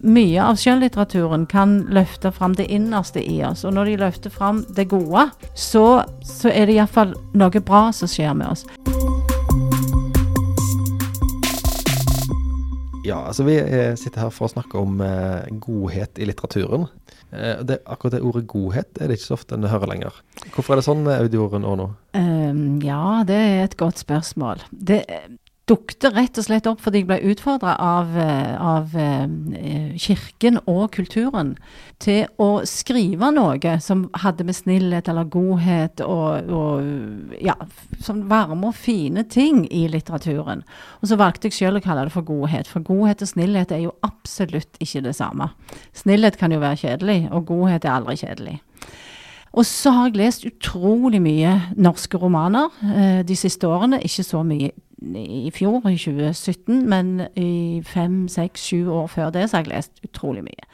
mye av skjønnlitteraturen kan løfte fram det innerste i oss. Og når de løfter fram det gode, så, så er det iallfall noe bra som skjer med oss. Ja, altså vi eh, sitter her for å snakke om eh, godhet i litteraturen. Eh, det, akkurat det ordet godhet er det ikke så ofte en hører lenger. Hvorfor er det sånn, Audioren, nå? Um, ja, det er et godt spørsmål. Det, dukte rett og slett opp fordi jeg ble utfordra av, eh, av uh, kirken og kulturen til å skrive noe som hadde med snillhet eller godhet og, og ja, sånn varme og fine ting i litteraturen. Og så valgte jeg selv å kalle det for godhet, for godhet og snillhet er jo absolutt ikke det samme. Snillhet kan jo være kjedelig, og godhet er aldri kjedelig. Og så har jeg lest utrolig mye norske romaner eh, de siste årene. Ikke så mye i fjor, i 2017, men i fem, seks, sju år før det så har jeg lest utrolig mye.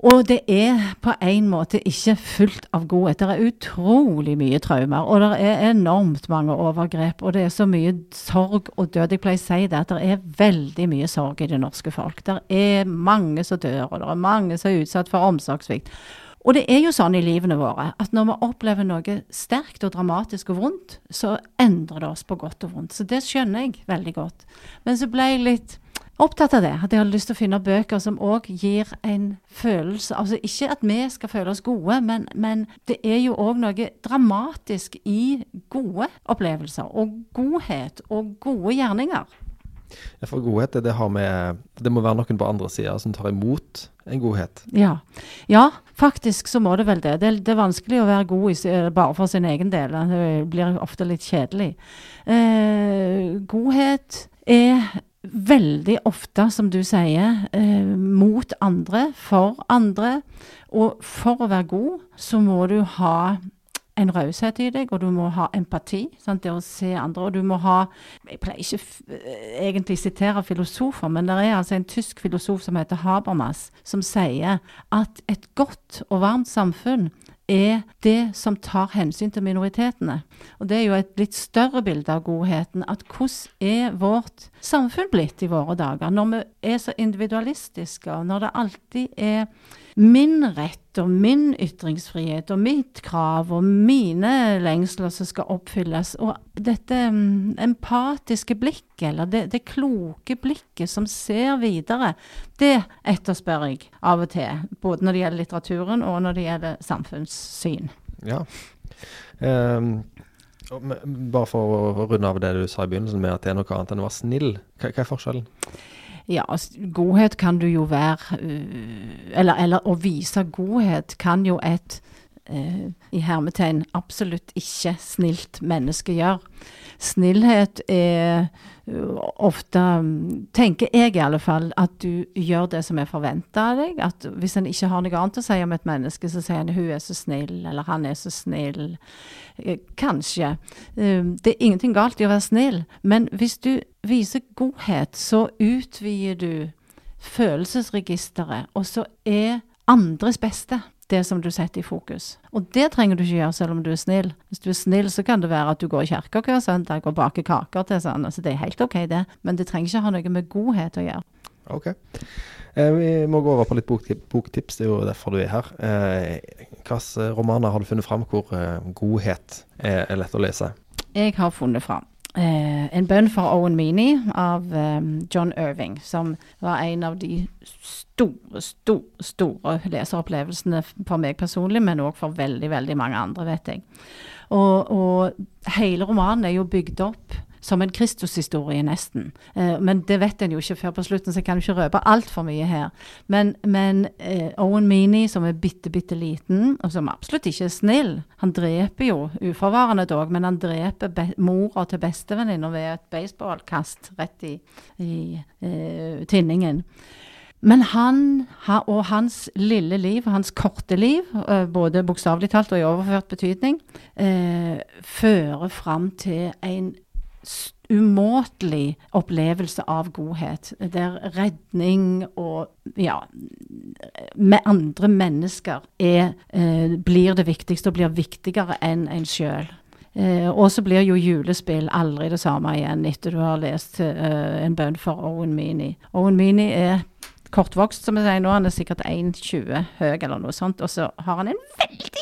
Og det er på en måte ikke fullt av godhet. Det er utrolig mye traumer, og det er enormt mange overgrep. Og det er så mye sorg og død. Jeg pleier å si det at det er veldig mye sorg i det norske folk. Det er mange som dør, og det er mange som er utsatt for omsorgssvikt. Og det er jo sånn i livene våre at når vi opplever noe sterkt og dramatisk og vondt, så endrer det oss på godt og vondt. Så det skjønner jeg veldig godt. Men så ble jeg litt opptatt av det. At jeg hadde lyst til å finne bøker som òg gir en følelse Altså ikke at vi skal føle oss gode, men, men det er jo òg noe dramatisk i gode opplevelser. Og godhet og gode gjerninger. For godhet, det, med Det må være noen på andre sida som tar imot en godhet. Ja. ja, faktisk så må det vel det. Det, det er vanskelig å være god i, bare for sin egen del. Det blir ofte litt kjedelig. Eh, godhet er veldig ofte, som du sier, eh, mot andre, for andre. Og for å være god, så må du ha en raushet i deg, og du må ha empati. Sant? Det å se andre. Og du må ha Jeg pleier ikke egentlig sitere filosofer, men det er altså en tysk filosof som heter Habermas, som sier at et godt og varmt samfunn er det som tar hensyn til minoritetene. Og det er jo et litt større bilde av godheten. At hvordan er vårt samfunn blitt i våre dager? Når vi er så individualistiske, og når det alltid er min rett og min ytringsfrihet og mitt krav og mine lengsler som skal oppfylles. Og dette um, empatiske blikket, eller det, det, kloke blikket som ser videre, det etterspør jeg av og til. Både når det gjelder litteraturen og når det gjelder samfunnssyn. Ja. Um bare for å runde av det du sa i begynnelsen med at det er noe annet enn å være snill. Hva er forskjellen? Ja, godhet kan du jo være uh, eller, eller, å vise godhet kan jo et i hermetegn absolutt ikke snilt menneske gjør. Snillhet er ofte tenker jeg i alle fall, at du gjør det som er forventa av deg. At hvis en ikke har noe annet å si om et menneske, så sier en 'hun er så snill', eller 'han er så snill'. Eh, kanskje. Eh, det er ingenting galt i å være snill, men hvis du viser godhet, så utvider du følelsesregisteret, og så er andres beste det som du setter i fokus. Og det trenger du ikke gjøre selv om du er snill. Hvis du er snill, så kan det være at du går i kirka hver søndag og baker kaker til sånn. Altså, det er helt OK, det. Men det trenger ikke ha noe med godhet å gjøre. OK. Eh, vi må gå over på litt boktips, det er jo derfor du er her. Eh, Hvilke romaner har du funnet fram hvor eh, godhet er, er lett å lese? Jeg har funnet fram Eh, en bønn for Owen Meany av eh, John Irving, som var en av de store, store, store leseropplevelsene for meg personlig, men òg for veldig, veldig mange andre, vet jeg. Og, og hele romanen er jo bygd opp som en Kristushistorie, nesten. Eh, men det vet en jo ikke før på slutten, så jeg kan jo ikke røpe altfor mye her. Men, men eh, Owen Meany, som er bitte, bitte liten, og som absolutt ikke er snill Han dreper jo uforvarende dog, men han dreper mora til bestevenninna ved et baseballkast rett i, i eh, tinningen. Men han og hans lille liv, hans korte liv, både bokstavelig talt og i overført betydning, eh, fører fram til en umåtelig opplevelse av godhet. Der redning og ja, med andre mennesker er, eh, blir det viktigste og blir viktigere enn en sjøl. Eh, og så blir jo julespill aldri det samme igjen etter du har lest eh, en bønn for Owen Meany. Owen Meany er kortvokst, som jeg sier nå. Han er sikkert 1,20 høy eller noe sånt. Og så har han en veldig.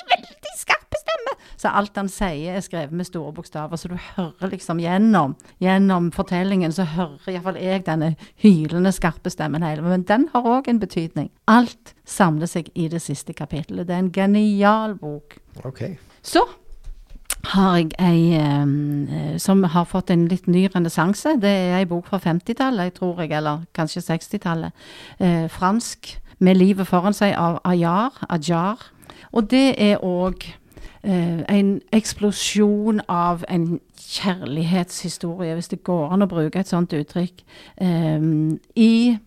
Så alt han sier er skrevet med store bokstaver. Så du hører liksom gjennom, gjennom fortellingen, så hører iallfall jeg denne hylende skarpe stemmen hele. Men den har òg en betydning. Alt samler seg i det siste kapittelet. Det er en genial bok. OK. Så har jeg ei um, som har fått en litt ny renessanse. Det er ei bok fra 50-tallet, tror jeg, eller kanskje 60-tallet. Eh, fransk, 'Med livet foran seg' av Ajar. Ajar. Og det er òg eh, en eksplosjon av en kjærlighetshistorie, hvis det går an å bruke et sånt uttrykk, eh, i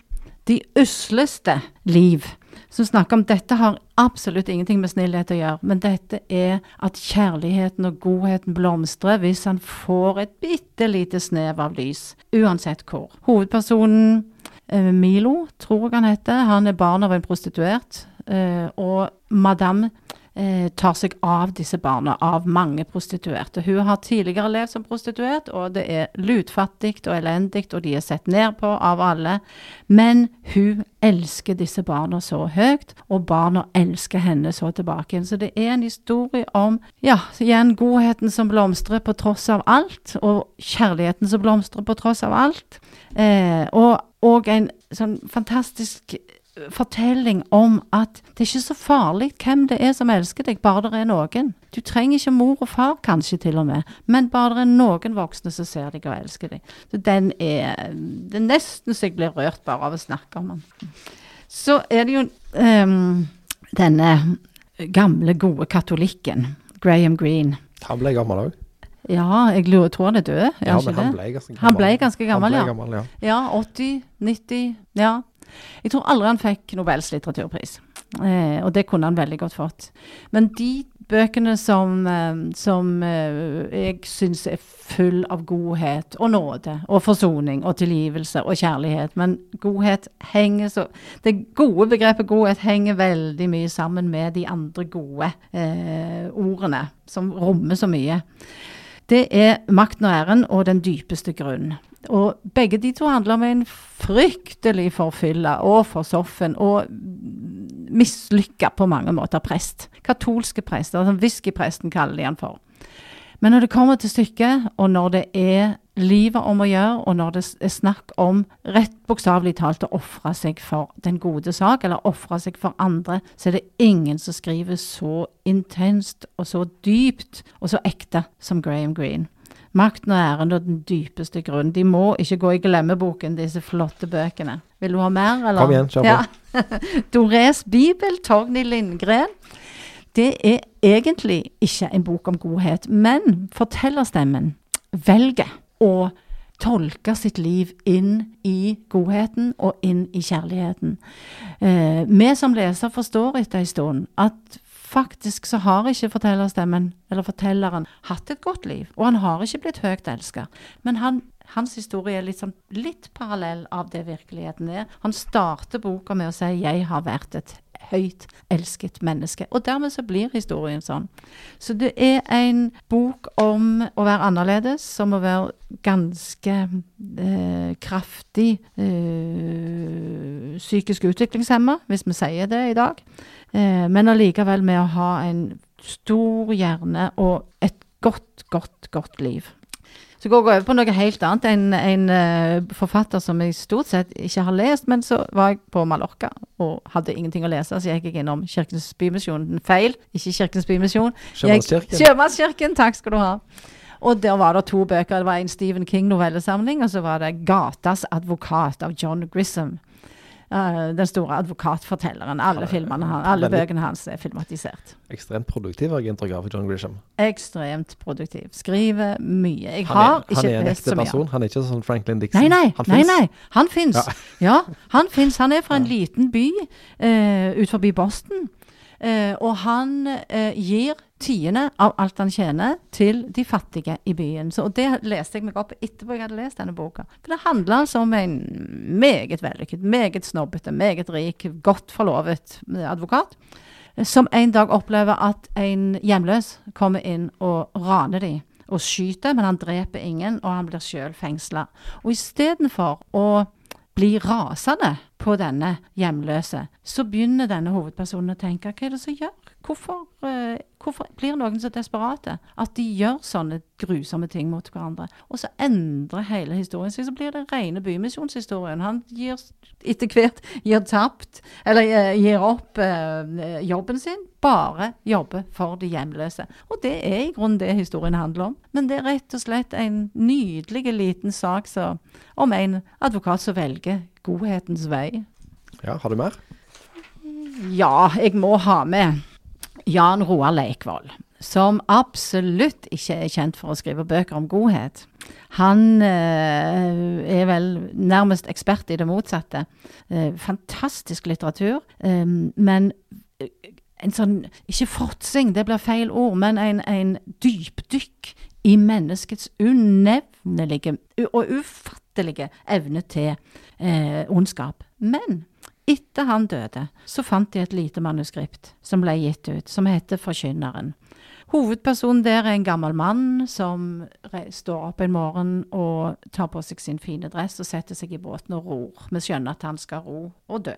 de usleste liv. Som snakker om dette har absolutt ingenting med snillhet å gjøre, men dette er at kjærligheten og godheten blomstrer hvis han får et bitte lite snev av lys, uansett hvor. Hovedpersonen eh, Milo, tror jeg han heter, han er barn av en prostituert, eh, og madame tar seg av disse barna, av mange prostituerte. Hun har tidligere levd som prostituert, og det er lutfattig og elendig, og de er sett ned på av alle. Men hun elsker disse barna så høyt, og barna elsker henne så tilbake igjen. Så det er en historie om, ja, igjen godheten som blomstrer på tross av alt, og kjærligheten som blomstrer på tross av alt. Eh, og, og en sånn fantastisk fortelling om at det er ikke så farlig hvem det er som elsker deg, bare det er noen. Du trenger ikke mor og far, kanskje til og med, men bare det er noen voksne som ser deg og elsker deg. Så den er Det er nesten så jeg blir rørt bare av å snakke om den. Så er det jo um, denne gamle, gode katolikken, Graham Greene. Han ble gammel òg. Ja, jeg lurer, tror han er død. Ja, men han ble ganske gammel. Han ble ganske gammel, han ble ja. gammel, ja. Ja, 80, 90, ja. Jeg tror aldri han fikk Nobels litteraturpris, eh, og det kunne han veldig godt fått. Men de bøkene som, eh, som eh, jeg syns er full av godhet og nåde og forsoning og tilgivelse og kjærlighet, men godhet henger så Det gode begrepet godhet henger veldig mye sammen med de andre gode eh, ordene, som rommer så mye. Det er makten og æren og den dypeste grunn. Og begge de to handler om en fryktelig forfylla og forsoffen og mislykka på mange måter prest. Katolske prester, som whiskypresten kaller de han for. Men når det kommer til stykket, og når det er livet om å gjøre, og når det er snakk om rett bokstavelig talt å ofre seg for den gode sak, eller ofre seg for andre, så er det ingen som skriver så intenst og så dypt og så ekte som Graham Greene. Makten og æren og den dypeste grunn. De må ikke gå i glemmeboken, disse flotte bøkene. Vil du ha mer, eller? Kom igjen, kjør på. Ja. Dores bibel, Torgny Lindgren. Det er egentlig ikke en bok om godhet, men fortellerstemmen velger å tolke sitt liv inn i godheten og inn i kjærligheten. Eh, vi som leser forstår etter en stund at faktisk så har ikke fortellerstemmen, eller fortelleren, hatt et godt liv. Og han har ikke blitt høyt elska. Men han, hans historie er sånn, litt parallell av det virkeligheten er. Han starter boka med å si 'jeg har vært et høyt elsket menneske'. Og dermed så blir historien sånn. Så det er en bok om å være annerledes, som å være ganske eh, kraftig eh, psykisk utviklingshemma, hvis vi sier det i dag. Eh, men allikevel med å ha en stor hjerne og et godt, godt, godt liv. Så går jeg over på noe helt annet. En, en uh, forfatter som jeg stort sett ikke har lest, men så var jeg på Mallorca og hadde ingenting å lese, så jeg gikk innom Kirkens Bymisjon. Feil, ikke Kirkens Bymisjon. Sjømannskirken. Sjømannskirken, takk skal du ha. Og der var det to bøker. Det var en Stephen King-novellesamling, og så var det 'Gatas advokat' av John Grissom. Uh, den store advokatfortelleren. Alle, filmene, han- alle bøkene hans er filmatisert. Ekstremt produktiv, agentograf John Grisham. Ekstremt produktiv. Skriver mye. Jeg Han lest er, ikke han er en ekte person. Han er ikke sånn Franklin Dixon. Nei, nei. Han nei, nei. Han fins. Ja. Ja. han fins. Han er fra en liten by uh, ut forbi Boston. uh, og han uh, gir tiende av alt han tjener, til de fattige i byen. Så, og det leste jeg meg opp etterpå jeg hadde lest denne boka. For det handler altså om en meget vellykket, meget snobbete, meget rik, godt forlovet advokat. eh, Som en dag opplever at en hjemløs kommer inn og raner dem. og skyter, men han dreper ingen, og han blir sjøl fengsla. Og istedenfor å bli rasende på denne hjemløse, så begynner denne hovedpersonen å tenke hva er det som gjør? Hvorfor, eh, hvorfor blir noen så desperate at de gjør sånne grusomme ting mot hverandre? Og så endrer hele historien seg, så blir det rene bymisjonshistorien. Han gir etter hvert gir tapt, eller eh, gir opp eh, jobben sin, bare jobber for de hjemløse. Og det er i grunnen det historien handler om. Men det er rett og slett en nydelig liten sak så, om en advokat som velger godhetens vei. Ja, har du mer? Ja, jeg må ha med Jan Roar Leikvoll, som absolutt ikke er kjent for å skrive bøker om godhet. Han eh, er vel nærmest ekspert i det motsatte. Eh, fantastisk litteratur, eh, men en sånn Ikke fortsing, det blir feil ord, men en, en dypdykk i menneskets unevnelige og ufattelige evne til eh, ondskap. Men etter han døde, så fant de et lite manuskript som ble gitt ut, som heter Forkynneren. Hovedpersonen der er en gammel mann som står opp en morgen og tar på seg sin fine dress og setter seg i båten og ror. Vi skjønner at han skal ro og dø.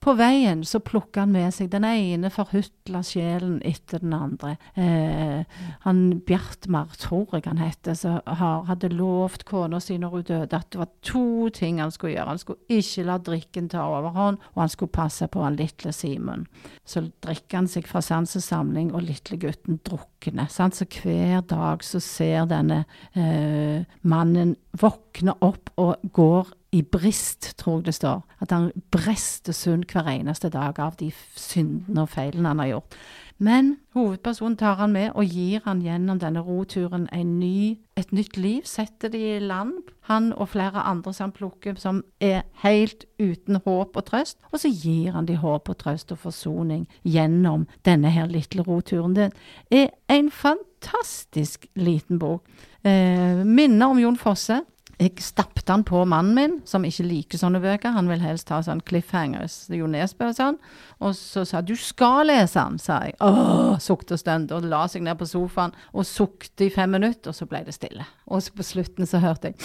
På veien så plukker han med seg den ene forhutla sjelen etter den andre. Eh, han Bjartmar, tror jeg han heter, som hadde lovt kona si når hun døde at det var to ting han skulle gjøre. Han skulle ikke la drikken ta overhånd, og han skulle passe på han lille Simon. Så drikker han seg fra sansesamling, og lille gutten drukner. Så hver dag så ser denne eh, mannen våkne opp og går i brist, tror jeg det står. At han brister sund hver eneste dag av de syndene og feilene han har gjort. Men hovedpersonen tar han med og gir han gjennom denne roturen ny, et nytt liv. Setter de i land, han og flere andre som han plukker, som er helt uten håp og trøst. Og så gir han de håp og trøst og forsoning gjennom denne her lille roturen. Det er en fantastisk liten bok. Eh, minner om Jon Fosse jeg stappet han på mannen min, som ikke liker sånne bøker. Han vil helst ha sånn cliffhangers, Jo Nesbø og sånn. Og så sa du skal lese han, sa jeg. Åh, sukte og stønte. Og la seg ned på sofaen og sukte i fem minutter, og så ble det stille. Og på slutten så hørte jeg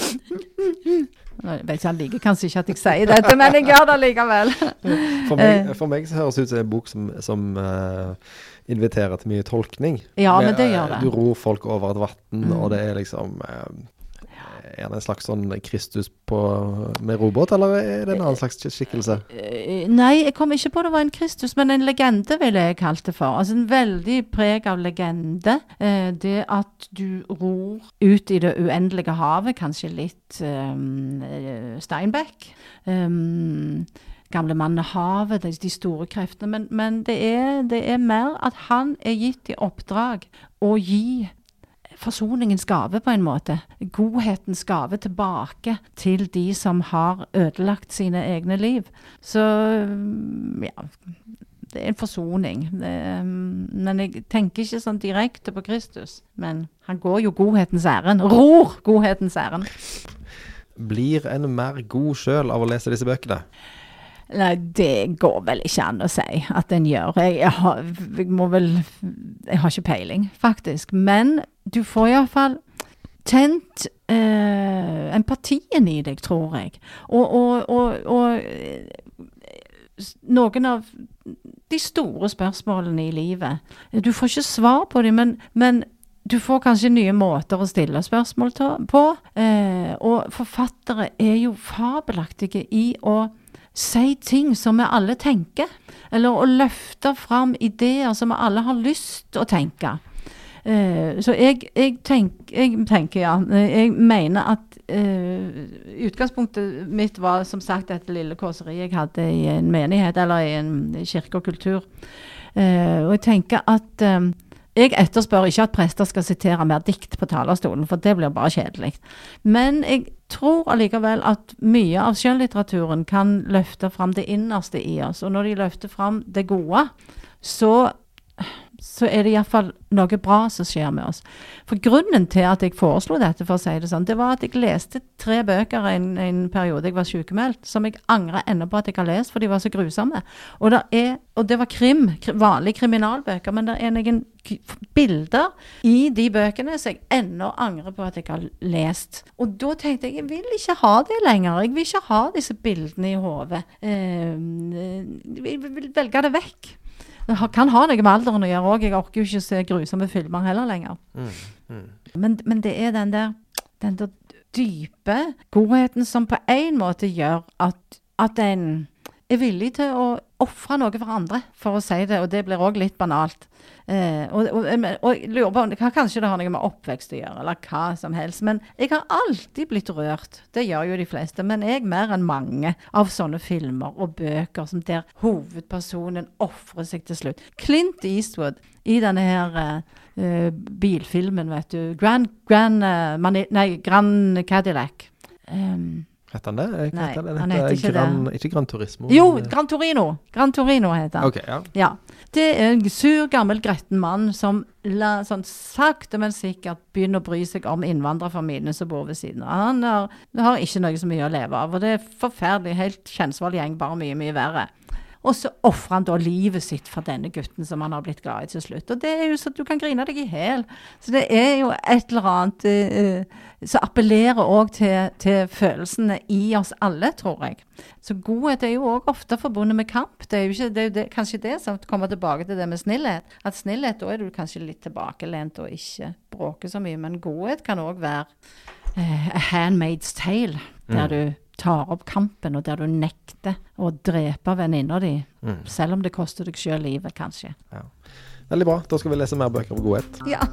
Jeg vet ikke, Han liker kanskje ikke at jeg sier dette, men jeg gjør det likevel. For meg, for meg så høres det ut som en bok som, som uh, inviterer til mye tolkning. Ja, men det gjør det. Du ror folk over et vann, mm. og det er liksom uh, er det en slags sånn Kristus på, med robåt, eller er det en annen slags skikkelse? Eh, nei, jeg kom ikke på det var en Kristus, men en legende ville jeg kalt det for. Altså en veldig preg av legende. Eh, det at du ror ut i det uendelige havet, kanskje litt um, Steinbeck. Um, gamle mannen havet, de store kreftene. Men, men det, er, det, er, mer at han er gitt i oppdrag å gi forsoningens gave, på en måte. Godhetens gave tilbake til de som har ødelagt sine egne liv. Så ja Det er en forsoning. Det, men jeg tenker ikke sånn direkte på Kristus. Men han går jo godhetens ærend. Ror godhetens ærend. Blir en mer god sjøl av å lese disse bøkene? Nei, det går vel ikke an å si at en gjør. Jeg, jeg, har, jeg, må vel Jeg har ikke peiling, faktisk. Men du får iallfall tent eh, empatien i deg, tror jeg. Og, og, og, og noen av de store spørsmålene i livet Du får ikke svar på dem, men, men du får kanskje nye måter å stille spørsmål på. Eh, og forfattere er jo fabelaktige i å si ting som vi alle tenker. Eller å løfte fram ideer som vi alle har lyst å tenke. Uh, så jeg, jeg, tenk, jeg, tenker, ja. Jeg mener at uh, utgangspunktet mitt var som sagt dette lille kåseriet jeg hadde i en menighet, eller i en kirke og kultur. Uh, og jeg tenker at jeg etterspør ikke at prester skal sitere mer dikt på talerstolen, for det blir bare kjedelig. Men jeg tror allikevel at mye av skjønnlitteraturen kan løfte fram det innerste i oss. Og når de løfter fram det gode, så så er det iallfall noe bra som skjer med oss. For grunnen til at jeg foreslo dette, for å si det sånn, det var at jeg leste tre bøker en, en periode jeg var sykemeldt, som jeg angrer ennå på at jeg har lest, for de var så grusomme. Og, er, og det var krim, vanlige kriminalbøker, men det er noen bilder i de bøkene som jeg ennå angrer på at jeg har lest. Og da tenkte jeg jeg vil ikke ha det lenger. Jeg vil ikke ha disse bildene i hodet. Eh, jeg vil velge det vekk. Det kan ha noe med alderen å gjøre òg. Jeg orker jo ikke se grusomme filmer heller lenger. Mm, mm. Men, men det er den der, den der dype godheten som på en måte gjør at, at en er villig til å ofre noe for andre, for å si det. Og det blir òg litt banalt. Eh, og, og, og jeg lurer på om det Kanskje det har noe med oppvekst å gjøre, eller hva som helst. Men jeg har alltid blitt rørt. Det gjør jo de fleste. Men jeg mer enn mange av sånne filmer og bøker som der hovedpersonen ofrer seg til slutt. Clint Eastwood i denne her eh, eh, bilfilmen, vet du. Grand, Grand, uh, nei, Grand Cadillac. Um, Heter han det? Hva Nei, heter han heter ikke Gran, Ikke Gran Turismo? jo, eh, Gran Torino. Gran Torino heter han. OK, ja. Ja. Det er en sur, gammel, gretten mann som la, sånn sakte, men sikkert begynner å bry seg om innvandrerfamiliene som bor ved siden av. Han har, har ikke noe så mye å leve av. Og det er forferdelig. Helt kjensvoll gjeng, bare mye, mye verre. Og så ofrer han da livet sitt for denne gutten som han har blitt glad i til slutt. Og det er jo så du kan grine deg i hjel. Så det er jo et eller annet eh, som appellerer òg til, til følelsene i oss alle, tror jeg. Så godhet er jo òg ofte forbundet med kamp. Det er jo ikke, det er jo det, kanskje det som kommer tilbake til det med snillhet. At snillhet, da er du kanskje litt tilbakelent og ikke bråker så mye. Men godhet kan òg være eh, a handmaid's tale, der Mm. du tar opp kampen, og der du nekter å drepe venninna di. Mm. Selv om det koster deg sjøl livet, kanskje. Veldig bra. Da skal vi lese mer bøker om godhet. Ja.